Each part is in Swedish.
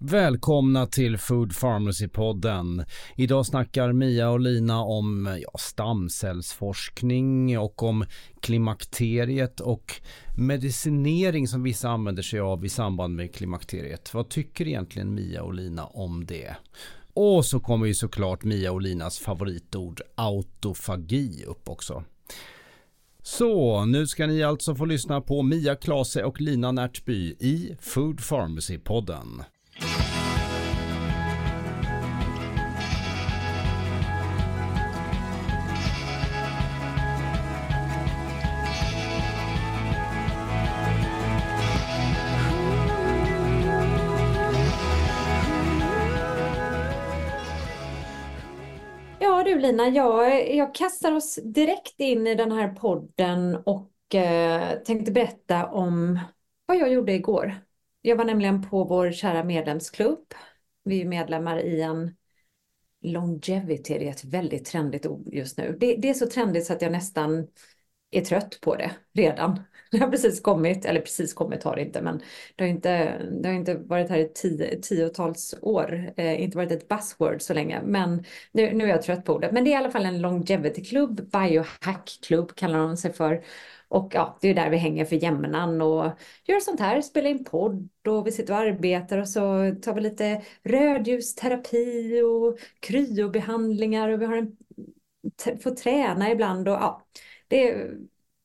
Välkomna till Food Pharmacy-podden. Idag snackar Mia och Lina om ja, stamcellsforskning och om klimakteriet och medicinering som vissa använder sig av i samband med klimakteriet. Vad tycker egentligen Mia och Lina om det? Och så kommer ju såklart Mia och Linas favoritord autofagi upp också. Så, nu ska ni alltså få lyssna på Mia Klase och Lina Närtby i Food Pharmacy-podden. Ja du Lina, jag, jag kastar oss direkt in i den här podden och eh, tänkte berätta om vad jag gjorde igår. Jag var nämligen på vår kära medlemsklubb. Vi är medlemmar i en longevity, det är ett väldigt trendigt ord just nu. Det, det är så trendigt så att jag nästan är trött på det redan. Det har precis kommit, eller precis kommit har det inte, men det har inte, det har inte varit här i tio, tiotals år, eh, inte varit ett buzzword så länge, men nu, nu är jag trött på det. Men det är i alla fall en longevity-klubb, biohack-klubb kallar de sig för. Och ja, det är där vi hänger för jämnan och gör sånt här, spelar in podd och vi sitter och arbetar och så tar vi lite rödljusterapi och kryobehandlingar och vi har en, får träna ibland och ja, det,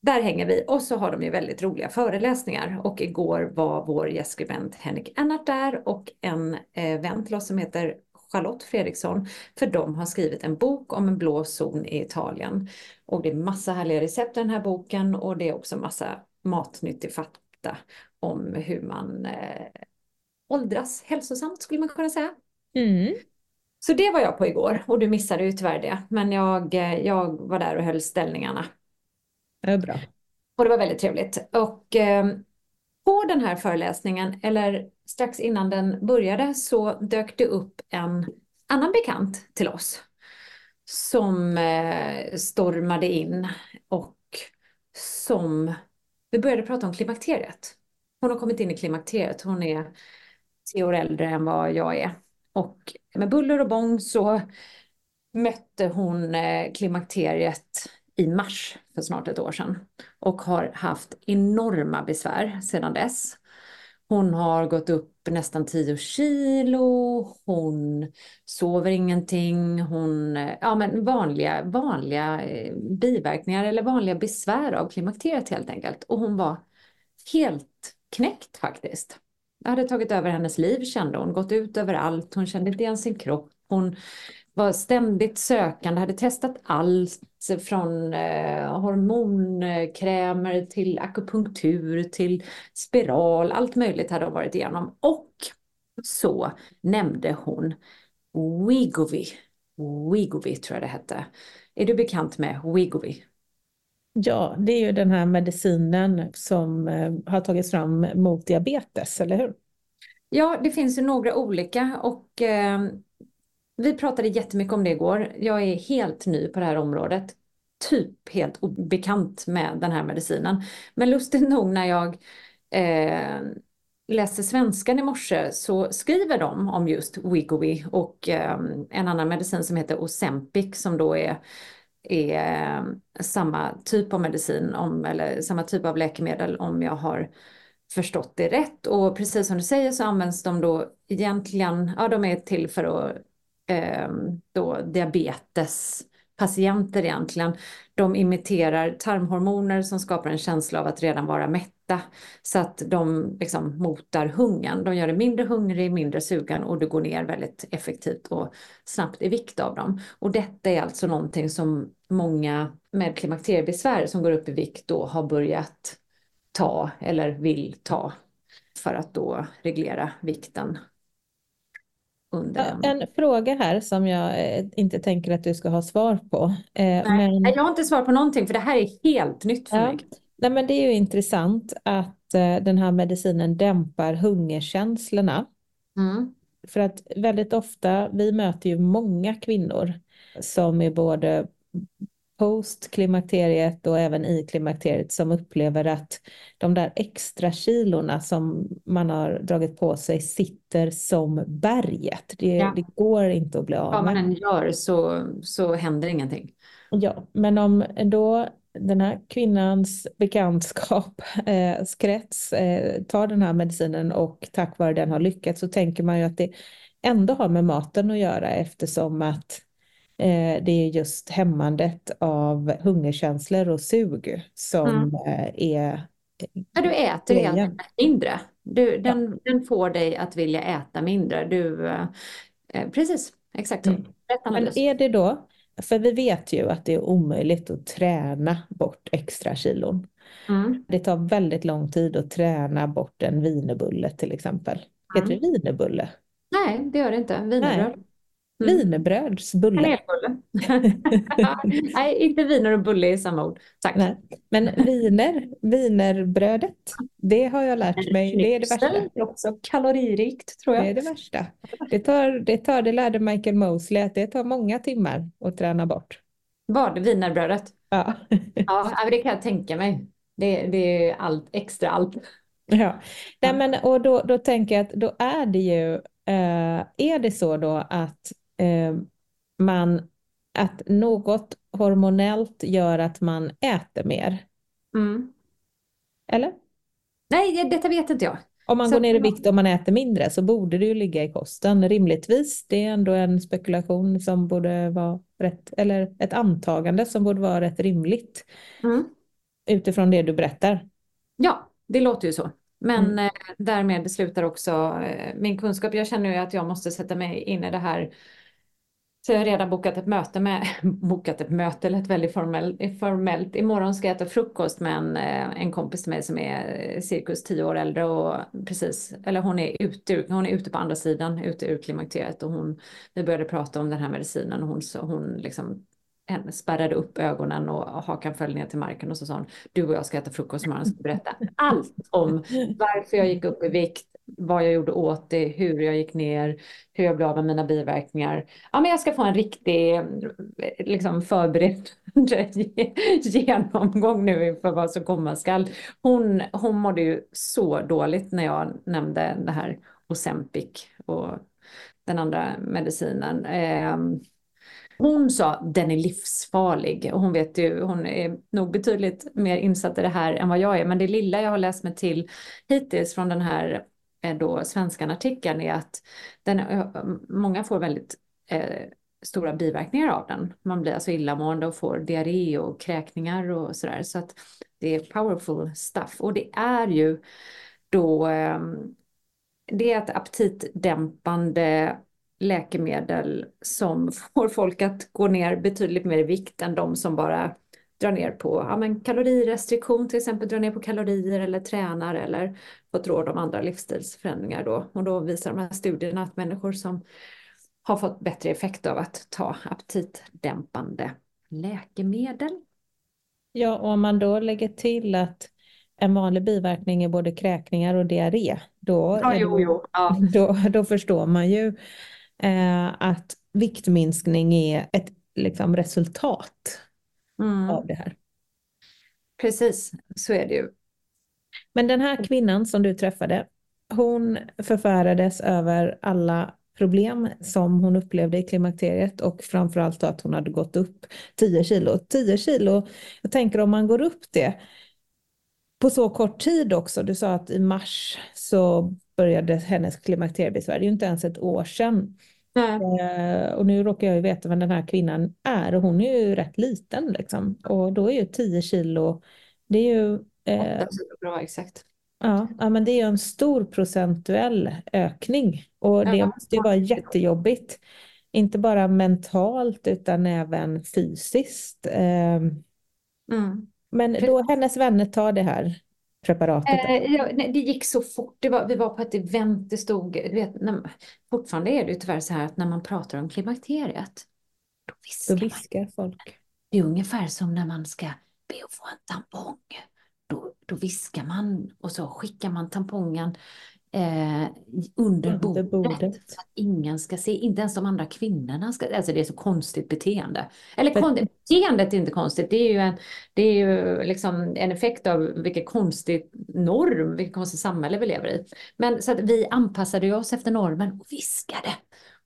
där hänger vi och så har de ju väldigt roliga föreläsningar och igår var vår gästskribent Henrik Ennart där och en eh, vän till oss som heter Charlotte Fredriksson för de har skrivit en bok om en blå zon i Italien. Och det är massa härliga recept i den här boken och det är också massa matnyttig fakta om hur man eh, åldras hälsosamt skulle man kunna säga. Mm. Så det var jag på igår och du missade ju tyvärr det. Men jag, eh, jag var där och höll ställningarna. Det är bra. Och det var väldigt trevligt. Och eh, på den här föreläsningen, eller strax innan den började, så dök det upp en annan bekant till oss. Som eh, stormade in och som... Vi började prata om klimakteriet. Hon har kommit in i klimakteriet. Hon är tio år äldre än vad jag är. Och med buller och bång så mötte hon eh, klimakteriet i mars för snart ett år sedan och har haft enorma besvär sedan dess. Hon har gått upp nästan 10 kilo, hon sover ingenting, hon, ja men vanliga, vanliga eh, biverkningar eller vanliga besvär av klimakteriet helt enkelt. Och hon var helt knäckt faktiskt. Det hade tagit över hennes liv kände hon, gått ut överallt, hon kände inte igen sin kropp, hon var ständigt sökande, hade testat allt från eh, hormonkrämer till akupunktur till spiral, allt möjligt hade hon varit igenom. Och så nämnde hon Wegovy. Wegovy tror jag det hette. Är du bekant med Wegovy? Ja, det är ju den här medicinen som eh, har tagits fram mot diabetes, eller hur? Ja, det finns ju några olika och eh, vi pratade jättemycket om det igår. Jag är helt ny på det här området. Typ helt obekant med den här medicinen. Men lustigt nog när jag eh, läste svenskan i morse så skriver de om just Wigovi och eh, en annan medicin som heter Ozempic som då är, är eh, samma typ av medicin om, eller samma typ av läkemedel om jag har förstått det rätt. Och precis som du säger så används de då egentligen, ja de är till för att eh, då diabetespatienter egentligen. De imiterar tarmhormoner som skapar en känsla av att redan vara mätta så att de liksom motar hungern. De gör dig mindre hungrig, mindre sugen och du går ner väldigt effektivt och snabbt i vikt av dem. Och detta är alltså någonting som många med klimakteriebesvär som går upp i vikt då har börjat ta eller vill ta för att då reglera vikten under en... en fråga här som jag eh, inte tänker att du ska ha svar på. Eh, Nej, men... jag har inte svar på någonting för det här är helt nytt för ja. mig. Nej, men det är ju intressant att eh, den här medicinen dämpar hungerkänslorna. Mm. För att väldigt ofta, vi möter ju många kvinnor som är både post klimakteriet och även i klimakteriet som upplever att de där extra kilorna som man har dragit på sig sitter som berget. Det, Ja. det går inte att bli av Vad man med. än gör så, så händer ingenting. Ja, men om då den här kvinnans bekantskap, eh, krets, eh, tar den här medicinen och tack vare den har lyckats så tänker man ju att det ändå har med maten att göra eftersom att det är just hämmandet av hungerkänslor och sug som Mm. eh, är Ja, du äter helt enkelt mindre. Du, den, den får dig att vilja äta mindre. Du, eh, eh, precis, exakt så. Mm. Men är det då, för vi vet ju att det är omöjligt att träna bort extra kilon. Mm. Det tar väldigt lång tid att träna bort en wienerbulle till exempel. Heter det wienerbulle? Nej, det gör det inte. Wienerbröd. Mm. Wienerbrödsbulle. Kanelbulle. Nej, inte viner och bulle i samma ord. Tack. Nej. Men viner, wienerbrödet, det har jag lärt mig, det är det värsta. Det är också kaloririkt tror Det jag. är det värsta. Det tar, det tar, det lärde Michael Mosley att det tar många timmar att träna bort. Vad? Wienerbrödet? Ja. Ja, det kan jag tänka mig. Det, det är allt, extra allt. Ja, Nej, men, och då, då tänker jag att då är det ju, eh, är det så då att man, att något hormonellt gör att man äter mer? Mm. Eller? Nej, detta vet inte jag. Om man Så går ner i vikt och man äter mindre så borde det ju ligga i kosten rimligtvis. Det är ändå en spekulation som borde vara rätt, eller ett antagande som borde vara rätt rimligt Mm. utifrån det du berättar. Ja, det låter ju så. Men Mm. eh, därmed slutar också eh, min kunskap. Jag känner ju att jag måste sätta mig in i det här. Så jag har redan bokat ett möte med, bokat ett möte, lät väldigt formell, formellt. Imorgon ska jag äta frukost med en, eh, en kompis till mig som är eh, cirkus tio år äldre och precis, eller hon är ute, hon är ute på andra sidan, ute ur klimakteriet och hon, vi började prata om den här medicinen och hon, så, hon liksom henne spärrade upp ögonen och hakan föll ner till marken och så sa hon, du och jag ska äta frukost imorgon och ska berätta allt om varför jag gick upp i vikt, vad jag gjorde åt det, hur jag gick ner, hur jag blev av med mina biverkningar. Ja, men jag ska få en riktig eh, liksom förberedd genomgång nu inför vad som komma skall. Hon, hon mådde ju så dåligt när jag nämnde det här Ozempic och den andra medicinen. Ehm, hon sa den är livsfarlig och hon vet ju, hon är nog betydligt mer insatt i det här än vad jag är. Men det lilla jag har läst mig till hittills från den här Eh, då svenskan artikeln är att den, eh, många får väldigt eh, stora biverkningar av den. Man blir alltså illamående och får diarré och kräkningar och sådär. Så att det är powerful stuff. Och det är ju då eh, det är ett aptitdämpande läkemedel som får folk att gå ner betydligt mer i vikt än de som bara drar ner på ja, men kalorirestriktion, till exempel drar ner på kalorier eller tränar eller fått råd om andra livsstilsförändringar då. Och då visar de här studierna att människor som har fått bättre effekt av att ta aptitdämpande läkemedel. Ja, och om man då lägger till att en vanlig biverkning är både kräkningar och diarré, då, Ja, jo, jo. Ja. då, då förstår man ju eh, att viktminskning är ett liksom, resultat Mm, av det här. precis, så är det ju. Men den här kvinnan som du träffade, hon förfärades över alla problem som hon upplevde i klimakteriet och framförallt att hon hade gått upp 10 kilo. 10 kilo, jag tänker om man går upp det på så kort tid också. Du sa att i mars så började hennes klimakteriebesvär. Det är ju inte ens ett år sedan. Eh, och nu råkar jag ju veta vem den här kvinnan är och hon är ju rätt liten liksom. Och då är ju 10 kilo, det är ju eh, bra, exakt. Ja, ja, men det är ju en stor procentuell ökning och det Ja. måste ju vara jättejobbigt. Inte bara mentalt utan även fysiskt. Ehm, Mm. Men då hennes vänner tar det här preparatet. Eh, ja, nej, det gick så fort. Det var, vi var på ett event, det stod, vet, när, fortfarande är det ju tyvärr så här att när man pratar om klimakteriet, då viskar Då viskar folk. Det är ungefär som när man ska be att få en tampong. då, då viskar man och så skickar man tampongen eh, under, Under bordet, så att ingen ska se, inte ens de andra kvinnorna ska, alltså det är så konstigt beteende. Eller För- kon, beteendet är inte konstigt, det är ju en, det är ju liksom en effekt av vilken konstig norm, vilket konstigt samhälle vi lever i. Men så att vi anpassade oss efter normen och viskade.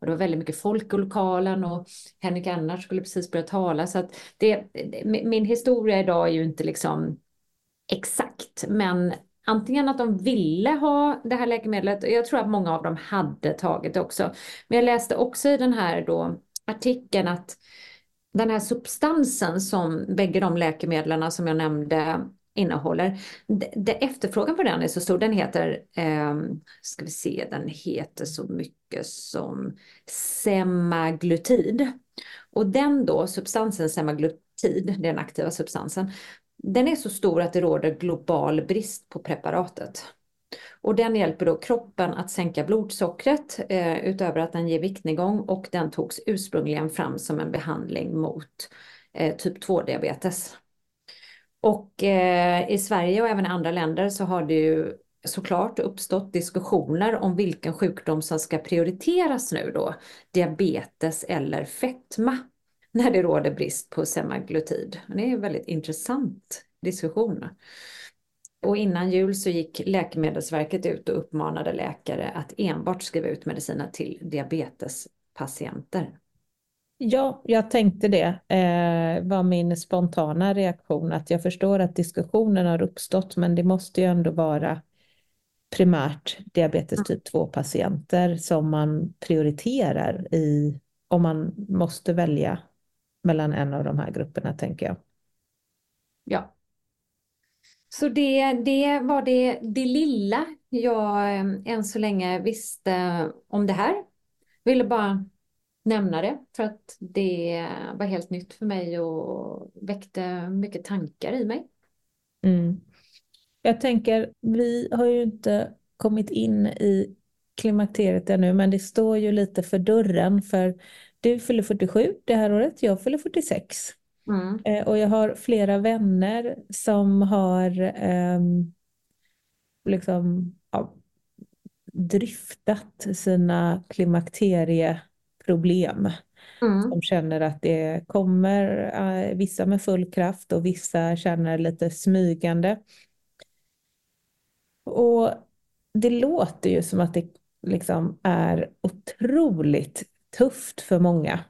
Och det var väldigt mycket folk i lokalen och Henrik Annars skulle precis börja tala. Så att det, det, min historia idag är ju inte liksom exakt, men antingen att de ville ha det här läkemedlet och jag tror att många av dem hade tagit det också. Men jag läste också i den här då artikeln att den här substansen som bägge de läkemedlen som jag nämnde innehåller, det, det, efterfrågan på den är så stor. Den heter, eh, ska vi se, den heter så mycket som semaglutid. Och den då, substansen semaglutid, den aktiva substansen, den är så stor att det råder global brist på preparatet. Och den hjälper då kroppen att sänka blodsockret eh, utöver att den ger viktnedgång och den togs ursprungligen fram som en behandling mot eh, typ 2-diabetes. Och eh, i Sverige och även i andra länder så har det ju såklart uppstått diskussioner om vilken sjukdom som ska prioriteras nu då, diabetes eller fetma, när det råder brist på semaglutid. Det är en väldigt intressant diskussion. Och innan jul så gick Läkemedelsverket ut och uppmanade läkare att enbart skriva ut mediciner till diabetespatienter. Ja, jag tänkte det eh, var min spontana reaktion att jag förstår att diskussionen har uppstått men det måste ju ändå vara primärt diabetes typ 2-patienter som man prioriterar i om man måste välja mellan en av de här grupperna tänker jag. Ja. Så det, det var det, det lilla jag eh, än så länge visste om det här. Ville bara nämna det för att det var helt nytt för mig och väckte mycket tankar i mig. Mm. Jag tänker, vi har ju inte kommit in i klimakteriet ännu, men det står ju lite för dörren för du fyller 47 det här året, jag fyller 46. Mm. Eh, och jag har flera vänner som har ehm, liksom ja, dryftat sina klimakterieproblem. Mm. Som känner att det kommer, eh, vissa med full kraft och vissa känner lite smygande. Och det låter ju som att det liksom är otroligt tufft för många.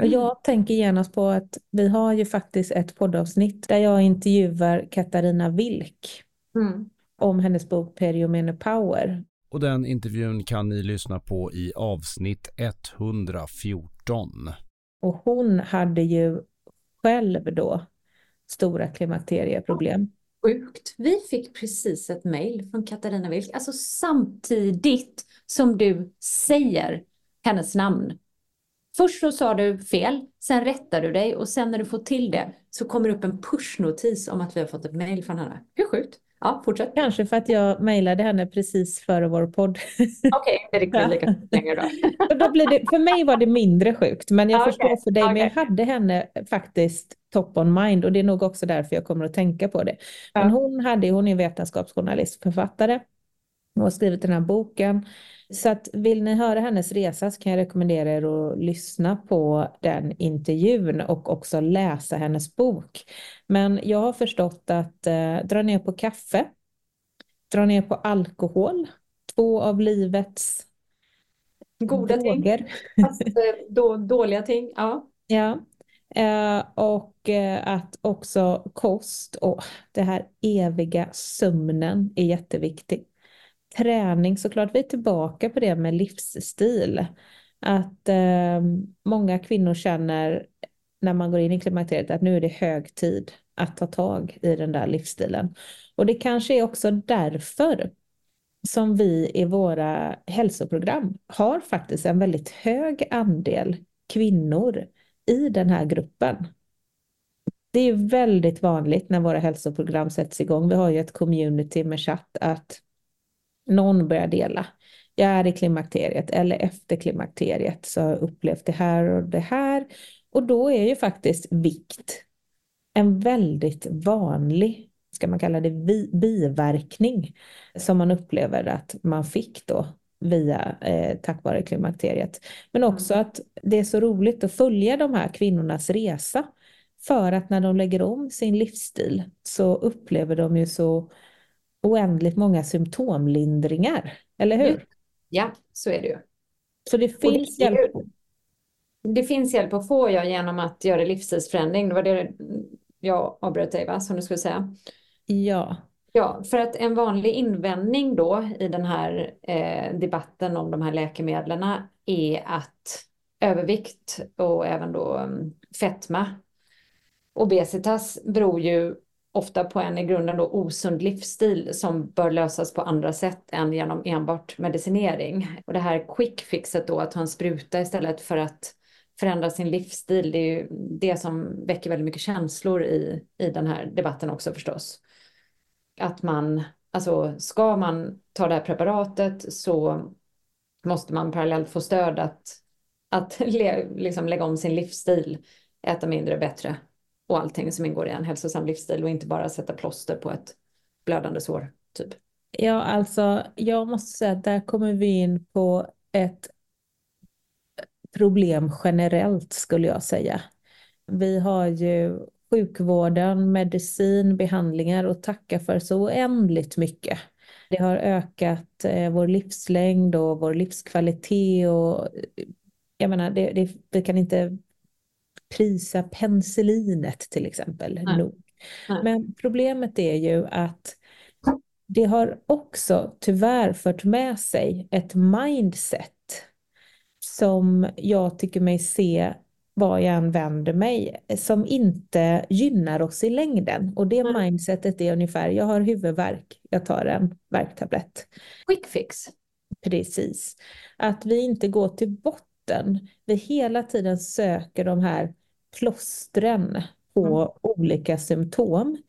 Och jag tänker genast på att vi har ju faktiskt ett poddavsnitt där jag intervjuar Katarina Wilk Mm. om hennes bok Periomenopower. Och den intervjun kan ni lyssna på i avsnitt 114. Och hon hade ju själv då stora klimakterieproblem. Sjukt. Vi fick precis ett mejl från Katarina Wilk, alltså samtidigt som du säger hennes namn. Först så sa du fel, sen rättar du dig och sen när du får till det så kommer det upp en pushnotis om att vi har fått ett mejl från henne. Hur sjukt? Ja, fortsätt. Kanske för att jag mejlade henne precis före vår podd. Okej, det är riktigt lika länge då. Då blir det, för mig var det mindre sjukt, men jag Okej, förstår för dig, men jag okej. hade henne faktiskt top on mind och det är nog också därför jag kommer att tänka på det. Men Ja. hon, hade, hon är vetenskapsjournalist, författare och har skrivit den här boken. Så att vill ni höra hennes resa så kan jag rekommendera er att lyssna på den intervjun och också läsa hennes bok. Men jag har förstått att eh, dra ner på kaffe, dra ner på alkohol, två av livets Goda ting, droger. fast eh, då, dåliga ting. Ja. Ja, eh, och eh, att också kost och det här eviga sömnen är jätteviktig. Träning såklart, vi är tillbaka på det med livsstil. Att eh, många kvinnor känner när man går in i klimakteriet att nu är det hög tid att ta tag i den där livsstilen. Och det kanske är också därför som vi i våra hälsoprogram har faktiskt en väldigt hög andel kvinnor i den här gruppen. Det är ju väldigt vanligt när våra hälsoprogram sätts igång. Vi har ju ett community med chatt att någon börjar dela. Jag är i klimakteriet eller efter klimakteriet så har jag upplevt det här och det här. Och då är ju faktiskt vikt en väldigt vanlig ska man kalla det, biverkning som man upplever att man fick då via eh, tack vare klimakteriet. Men också att det är så roligt att följa de här kvinnornas resa. För att när de lägger om sin livsstil så upplever de ju så oändligt många symptomlindringar, eller hur? Ja, så är det ju. Så det finns det, hjälp? Det finns hjälp att få ja, genom att göra livsstilsförändring. Det var det jag avbröt dig, va? som du skulle säga. Ja. Ja, för att en vanlig invändning då i den här eh, debatten om de här läkemedlen är att övervikt och även då um, fetma, obesitas beror ju ofta på en i grunden då osund livsstil som bör lösas på andra sätt än genom enbart medicinering. Och det här quick fixet då att ta en spruta istället för att förändra sin livsstil, det är ju det som väcker väldigt mycket känslor i, i den här debatten också förstås. Att man, alltså ska man ta det här preparatet så måste man parallellt få stöd att, att le, liksom lägga om sin livsstil, äta mindre bättre och allting som ingår i en hälsosam livsstil och inte bara sätta plåster på ett blödande sår, typ. Ja, alltså jag måste säga att där kommer vi in på ett problem generellt skulle jag säga. Vi har ju sjukvården, medicin, behandlingar och tacka för så oändligt mycket. Det har ökat eh, vår livslängd och vår livskvalitet och eh, jag menar, det, det, vi kan inte prisa penicillinet till exempel Nej. nog. Nej. Men problemet är ju att det har också tyvärr fört med sig ett mindset som jag tycker mig se var jag än vänder mig, som inte gynnar oss i längden. Och det mm. mindsetet är ungefär, jag har huvudvärk, jag tar en värktablett. Quick fix. Precis. Att vi inte går till botten, vi hela tiden söker de här plåstren på mm. olika symptom.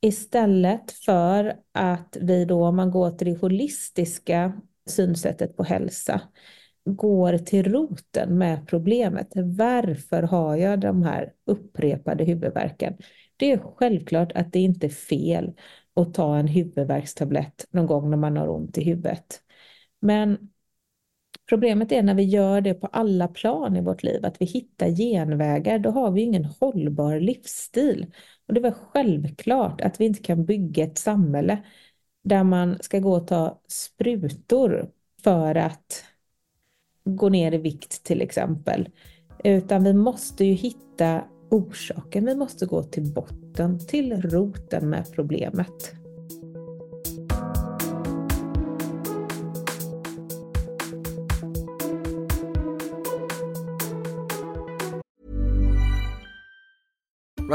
Istället för att vi då, om man går till det holistiska synsättet på hälsa, går till roten med problemet. Varför har jag de här upprepade huvudvärken? Det är självklart att det inte är fel att ta en huvudvärkstablett någon gång när man har ont i huvudet. Men problemet är när vi gör det på alla plan i vårt liv, att vi hittar genvägar, då har vi ingen hållbar livsstil. Och det var självklart att vi inte kan bygga ett samhälle där man ska gå och ta sprutor för att gå ner i vikt till exempel. Utan vi måste ju hitta orsaken. Vi måste gå till botten, till roten med problemet.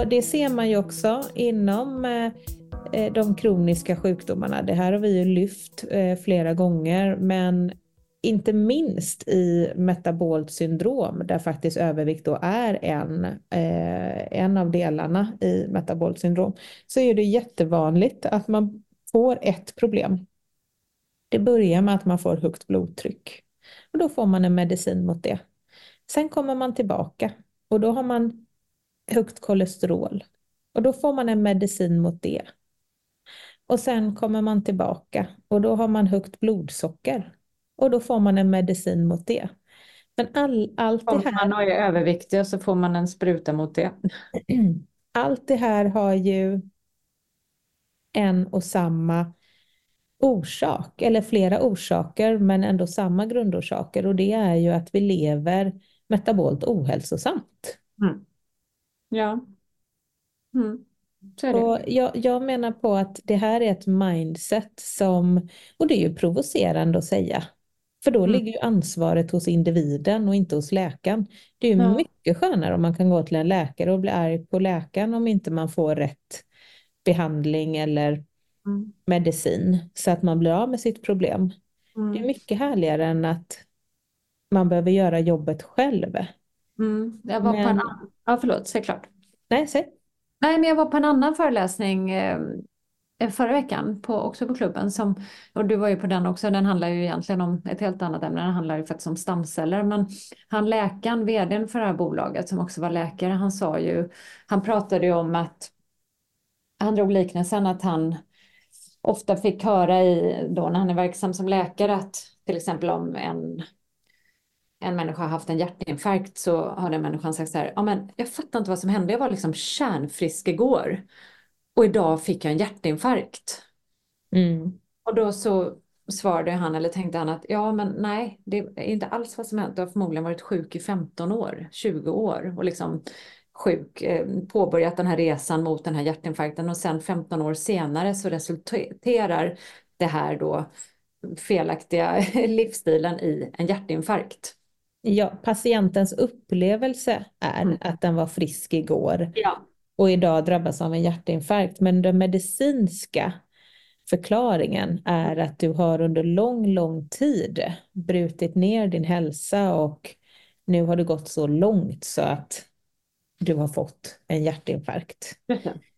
Och det ser man ju också inom eh, eh, de kroniska sjukdomarna. Det här har vi ju lyft eh, flera gånger, men inte minst i metabolt syndrom där faktiskt övervikt då är en, en av delarna i metabolt syndrom så är det jättevanligt att man får ett problem. Det börjar med att man får högt blodtryck och då får man en medicin mot det. Sen kommer man tillbaka och då har man högt kolesterol. Och då får man en medicin mot det. Och sen kommer man tillbaka och då har man högt blodsocker. Och då får man en medicin mot det. Men all, allt det Om här... man är överviktig så får man en spruta mot det. allt det här har ju en och samma orsak, eller flera orsaker, men ändå samma grundorsaker. Och det är ju att vi lever metabolt ohälsosamt. Mm. Ja. Mm. Och jag, jag menar på att det här är ett mindset som, och det är ju provocerande att säga, för då Mm. ligger ju ansvaret hos individen och inte hos läkaren. Det är ju Ja. mycket skönare om man kan gå till en läkare och bli arg på läkaren om inte man får rätt behandling eller Mm. medicin så att man blir av med sitt problem. Det är Mm. mycket härligare än att man behöver göra jobbet själv. Mm. Jag var på en Men- annan... Ja, förlåt, säg klart. Nej, säg. Nej, men jag var på en annan föreläsning eh, förra veckan, på, också på klubben, som, och du var ju på den också, den handlar ju egentligen om ett helt annat ämne, den handlar ju faktiskt om stamceller, men han läkaren, vdn för det här bolaget som också var läkare, han sa ju, han pratade ju om att, han drog liknelsen att han ofta fick höra i, då när han är verksam som läkare, att till exempel om en en människa har haft en hjärtinfarkt så har den människan sagt så här, ja men jag fattar inte vad som hände, jag var liksom kärnfrisk igår och idag fick jag en hjärtinfarkt. Mm. Och då så svarade han eller tänkte han att ja men nej, det är inte alls vad som hänt, du har förmodligen varit sjuk i 15 år, 20 år och liksom sjuk, eh, påbörjat den här resan mot den här hjärtinfarkten och sen 15 år senare så resulterar det här då felaktiga livsstilen i en hjärtinfarkt. Ja, patientens upplevelse är Mm. att den var frisk igår Ja. och idag drabbas av en hjärtinfarkt. Men den medicinska förklaringen är att du har under lång, lång tid brutit ner din hälsa och nu har det gått så långt så att du har fått en hjärtinfarkt.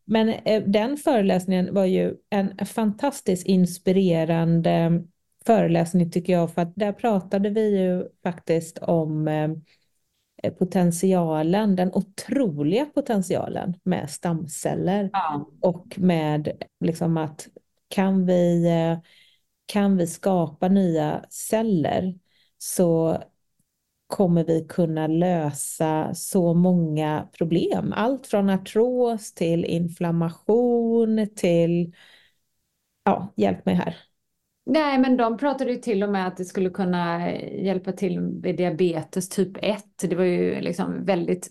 Men eh, den föreläsningen var ju en fantastiskt inspirerande föreläsning tycker jag, för att där pratade vi ju faktiskt om eh, potentialen, den otroliga potentialen med stamceller Ja. och med liksom att kan vi, eh, kan vi skapa nya celler så kommer vi kunna lösa så många problem. Allt från artros till inflammation till, ja, hjälp mig här. Nej, men de pratade ju till och med att det skulle kunna hjälpa till med diabetes typ 1. Det var ju liksom väldigt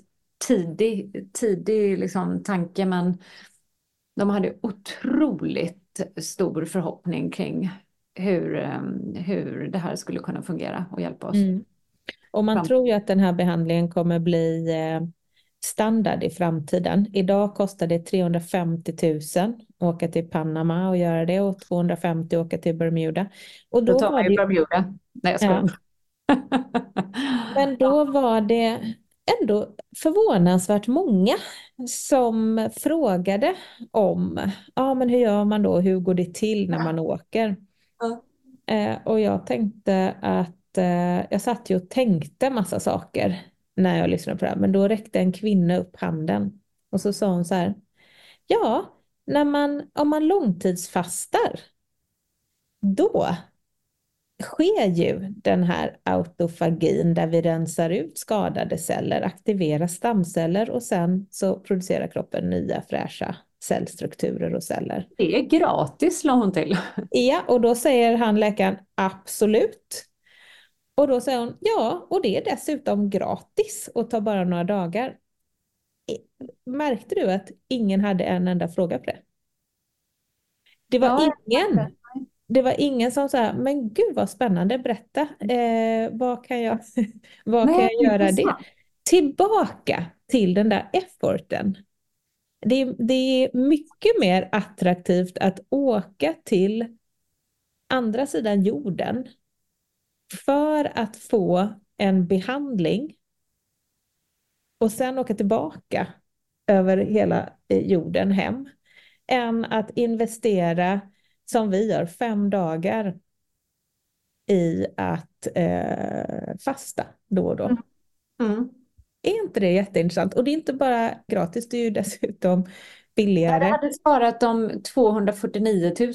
tidig, tidig liksom tanke, men de hade otroligt stor förhoppning kring hur, eh, hur det här skulle kunna fungera och hjälpa oss. Mm. Och man Fram- tror ju att den här behandlingen kommer bli eh, standard i framtiden. Idag kostar det 350 000 att åka till Panama och göra det och 250 att åka till Bermuda. Och Då då tar man ju Bermuda. Nej, jag skojar. men då var det ändå förvånansvärt många som frågade om, ja men hur gör man då, hur går det till när man åker? Ja. Eh, och jag tänkte att eh, jag satt ju och tänkte massa saker när jag lyssnade på det här, men då räckte en kvinna upp handen och så sa hon så här, ja, när man, om man långtidsfastar, då sker ju den här autofagin där vi rensar ut skadade celler, aktiverar stamceller och sen så producerar kroppen nya fräscha cellstrukturer och celler. Det är gratis, la hon till. Ja, och då säger han läkaren absolut. Och då säger hon ja, och det är dessutom gratis och tar bara några dagar. Märkte du att ingen hade en enda fråga på det? Det var Ja, ingen. Det var ingen som sa, men gud vad spännande, berätta, eh, vad kan jag, vad kan Nej, jag göra det? Tillbaka till den där efforten. Det är, det är mycket mer attraktivt att åka till andra sidan jorden för att få en behandling och sen åka tillbaka över hela eh, jorden hem än att investera som vi gör fem dagar i att eh, fasta då och då. Mm. Är inte det jätteintressant? Och det är inte bara gratis, det är ju dessutom billigare. Jag hade sparat de 249 000.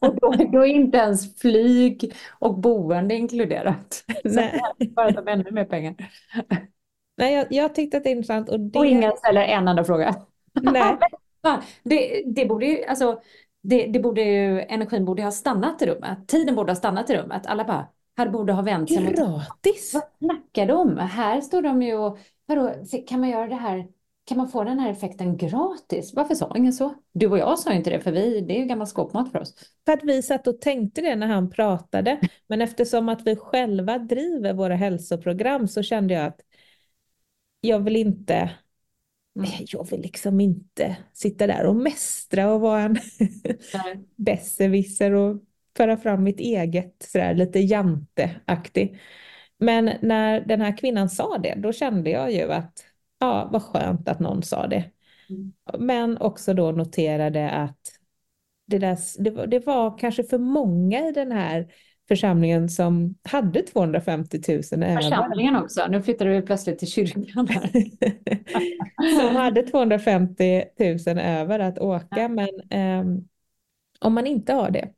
och då, då är inte ens flyg och boende inkluderat. Så Nej. jag hade sparat dem ännu mer pengar. Nej, jag, jag tyckte att det är intressant. Och det, Och ingen ställer en enda fråga. nej, Det, det borde ju, alltså, det, det borde ju, energin borde ha stannat i rummet. Tiden borde ha stannat i rummet. Alla bara, här borde ha vänt sig mot gratis. Vad snackar de om? Här står de ju och, vadå, kan man göra det här, kan man få den här effekten gratis? Varför sa ingen så? Du och jag sa inte det, för vi, det är ju gammal skåpmat för oss. För att vi satt och tänkte det när han pratade. Men eftersom att vi själva driver våra hälsoprogram så kände jag att jag vill inte, Mm. jag vill liksom inte sitta där och mästra och vara en besserwisser och föra fram mitt eget sådär lite janteaktig. Men när den här kvinnan sa det, då kände jag ju att ja, vad skönt att någon sa det. Mm. Men också då noterade att det, där, det, var, det var kanske för många i den här församlingen som hade 250 000 över. Församlingen också, nu flyttar vi plötsligt till kyrkan här. som hade 250 000 över att åka. Men ehm, om man inte har det,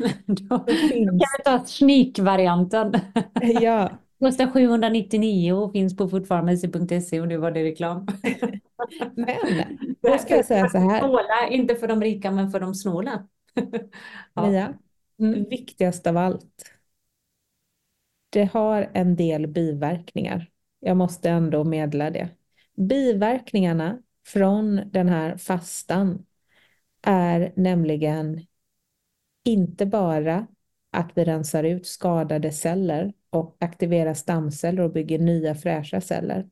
Då finns, kan vi ta sneak-varianten. ja, Kostar 799 och finns på foodpharmacy.se och nu var det reklam. men då ska jag säga så här, Snåla, inte för de rika men för de snåla. Ja. Mia, Mm. viktigast av allt. Det har en del biverkningar. Jag måste ändå medla det. Biverkningarna från den här fastan är nämligen inte bara att vi rensar ut skadade celler och aktiverar stamceller och bygger nya fräscha celler.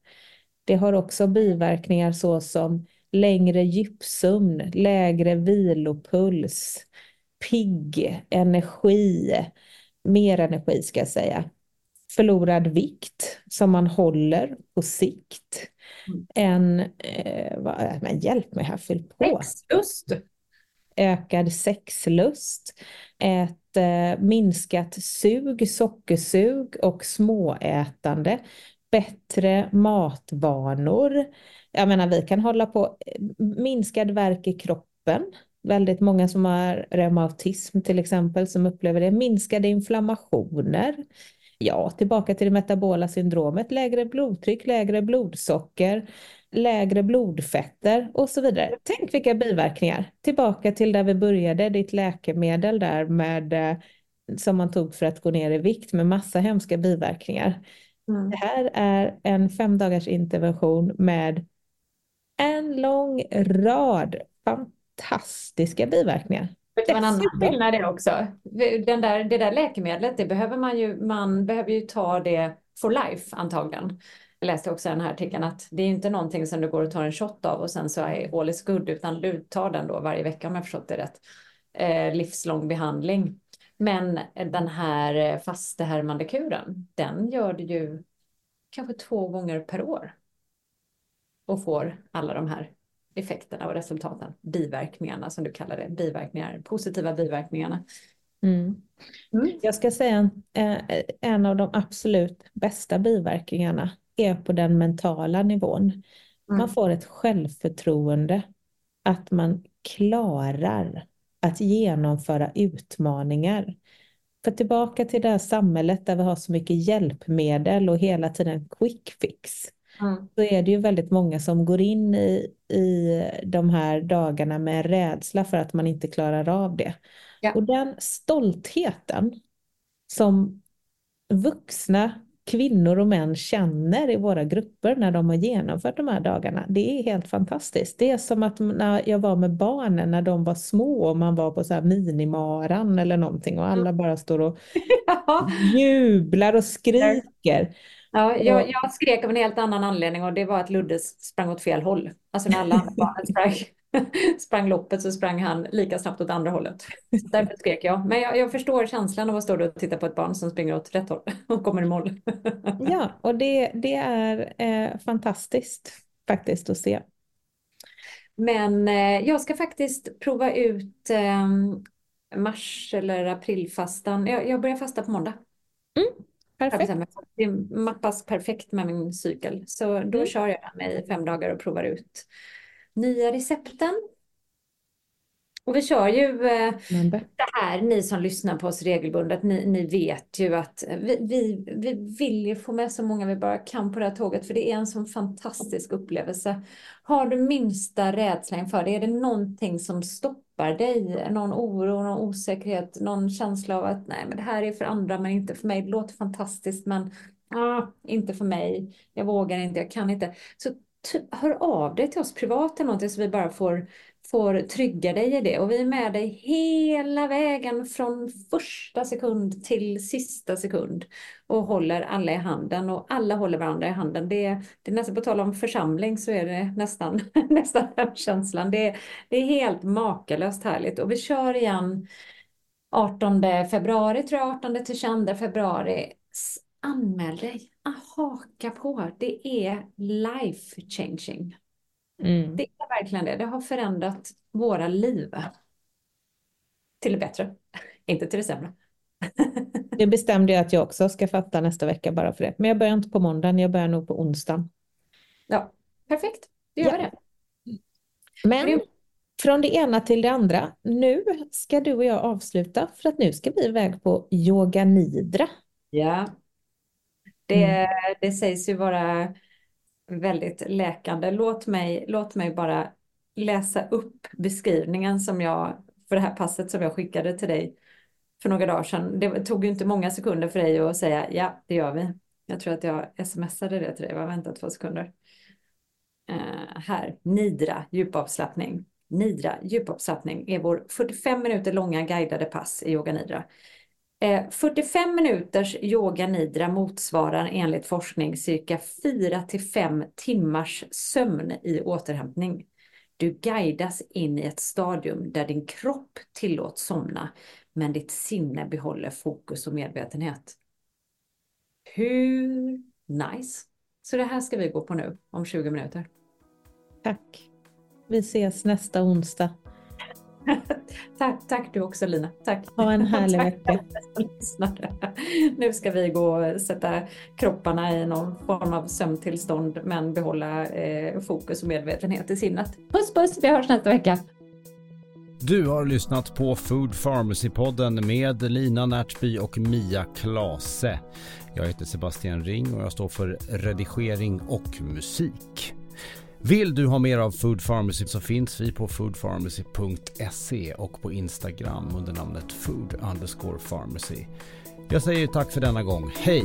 Det har också biverkningar såsom längre djupsömn, lägre vilopuls, pigg, energi, mer energi ska jag säga, förlorad vikt som man håller på sikt. En, eh, vad, men hjälp mig här, fyll på. Sexlust. Ökad sexlust, ett eh, minskat sug, sockersug och småätande, bättre matvanor. Jag menar, vi kan hålla på, eh, minskad värk i kroppen. Väldigt många som har reumatism till exempel som upplever det. Minskade inflammationer. Ja, tillbaka till det metabola syndromet. Lägre blodtryck, lägre blodsocker, lägre blodfetter och så vidare. Tänk vilka biverkningar. Tillbaka till där vi började, ditt läkemedel där med eh, som man tog för att gå ner i vikt med massa hemska biverkningar. Mm. Det här är en fem dagars intervention med en lång rad fantastiska biverkningar. Vet du vad en annan skillnad är också? Den där, det där läkemedlet, det behöver man ju, man behöver ju ta det for life antagligen. Jag läste också den här artikeln att det är inte någonting som du går och tar en shot av och sen så är all is good, utan du tar den då varje vecka om jag förstått det rätt. Eh, livslång behandling. Men den här eh, fastehärmande kuren, den gör du ju kanske två gånger per år. Och får alla de här effekterna och resultaten, biverkningarna som du kallar det, biverkningar, positiva biverkningarna. Mm. Mm. Jag ska säga en, eh, en av de absolut bästa biverkningarna är på den mentala nivån. Man Mm. får ett självförtroende att man klarar att genomföra utmaningar. För tillbaka till det här samhället där vi har så mycket hjälpmedel och hela tiden quick fix. Mm. Så är det ju väldigt många som går in i, i de här dagarna med rädsla för att man inte klarar av det. Ja. Och den stoltheten som vuxna kvinnor och män känner i våra grupper när de har genomfört de här dagarna, det är helt fantastiskt. Det är som att när jag var med barnen när de var små och man var på så här minimaran eller någonting och alla bara står och jublar och skriker. Ja, jag, jag skrek av en helt annan anledning och det var att Ludde sprang åt fel håll. Alltså när alla andra barnen sprang, sprang loppet så sprang han lika snabbt åt andra hållet. Därför skrek jag. Men jag, jag förstår känslan av att stå och titta på ett barn som springer åt rätt håll och kommer i mål. Ja, och det, det är eh, fantastiskt faktiskt att se. Men eh, jag ska faktiskt prova ut eh, mars eller aprilfastan. Jag, jag börjar fasta på måndag. Jag Perfekt. Det mappas perfekt med min cykel. Så då Mm. kör jag den i fem dagar och provar ut nya recepten. Och vi kör ju eh, det här, ni som lyssnar på oss regelbundet, ni, ni vet ju att vi, vi, vi vill ju få med så många vi bara kan på det här tåget, för det är en sån fantastisk upplevelse. Har du minsta rädsla inför det, är det någonting som stoppar dig, någon oro, någon osäkerhet, någon känsla av att nej, men det här är för andra, men inte för mig, det låter fantastiskt, men ah, inte för mig, jag vågar inte, jag kan inte. Så typ, hör av dig till oss privat eller någonting så vi bara får får trygga dig i det. Och vi är med dig hela vägen från första sekund till sista sekund och håller alla i handen och alla håller varandra i handen. Det är, det är nästan på tal om församling så är det nästan, nästan den känslan. Det, det är helt makalöst härligt och vi kör igen 18 februari tror jag, 18 till 22 februari. Anmäl dig, ah, haka på. Det är life changing. Mm. Det är verkligen det. Det har förändrat våra liv. Till det bättre, inte till det sämre. Det bestämde jag att jag också ska fatta nästa vecka bara för det. Men jag börjar inte på måndagen, jag börjar nog på onsdagen. Ja, perfekt. Det gör ja. det. Men från det ena till det andra. Nu ska du och jag avsluta för att nu ska vi iväg på yoga nidra. Ja, det, mm. det sägs ju vara väldigt läkande. Låt mig, låt mig bara läsa upp beskrivningen som jag, för det här passet som jag skickade till dig för några dagar sedan. Det tog ju inte många sekunder för dig att säga ja, det gör vi. Jag tror att jag smsade det till dig, jag vänta två sekunder. Uh, här, Nidra, djupavslappning. Nidra, djupavslappning är vår 45 minuter långa guidade pass i yoga nidra. Eh, 45 minuters yoga nidra motsvarar enligt forskning cirka 4 till 5 timmars sömn i återhämtning. Du guidas in i ett stadium där din kropp tillåts somna, men ditt sinne behåller fokus och medvetenhet. Hur nice? Så det här ska vi gå på nu om 20 minuter. Tack. Vi ses nästa onsdag. tack, tack du också Lina. Tack. Ha en härlig vecka. Nu ska vi gå och sätta kropparna i någon form av sömntillstånd men behålla eh, fokus och medvetenhet i sinnet. Puss puss, vi hörs nästa vecka. Du har lyssnat på Food Pharmacy-podden med Lina Närtby och Mia Klase. Jag heter Sebastian Ring och jag står för redigering och musik. Vill du ha mer av Food Pharmacy så finns vi på foodpharmacy.se och på Instagram under namnet food underscore pharmacy. Jag säger tack för denna gång. Hej!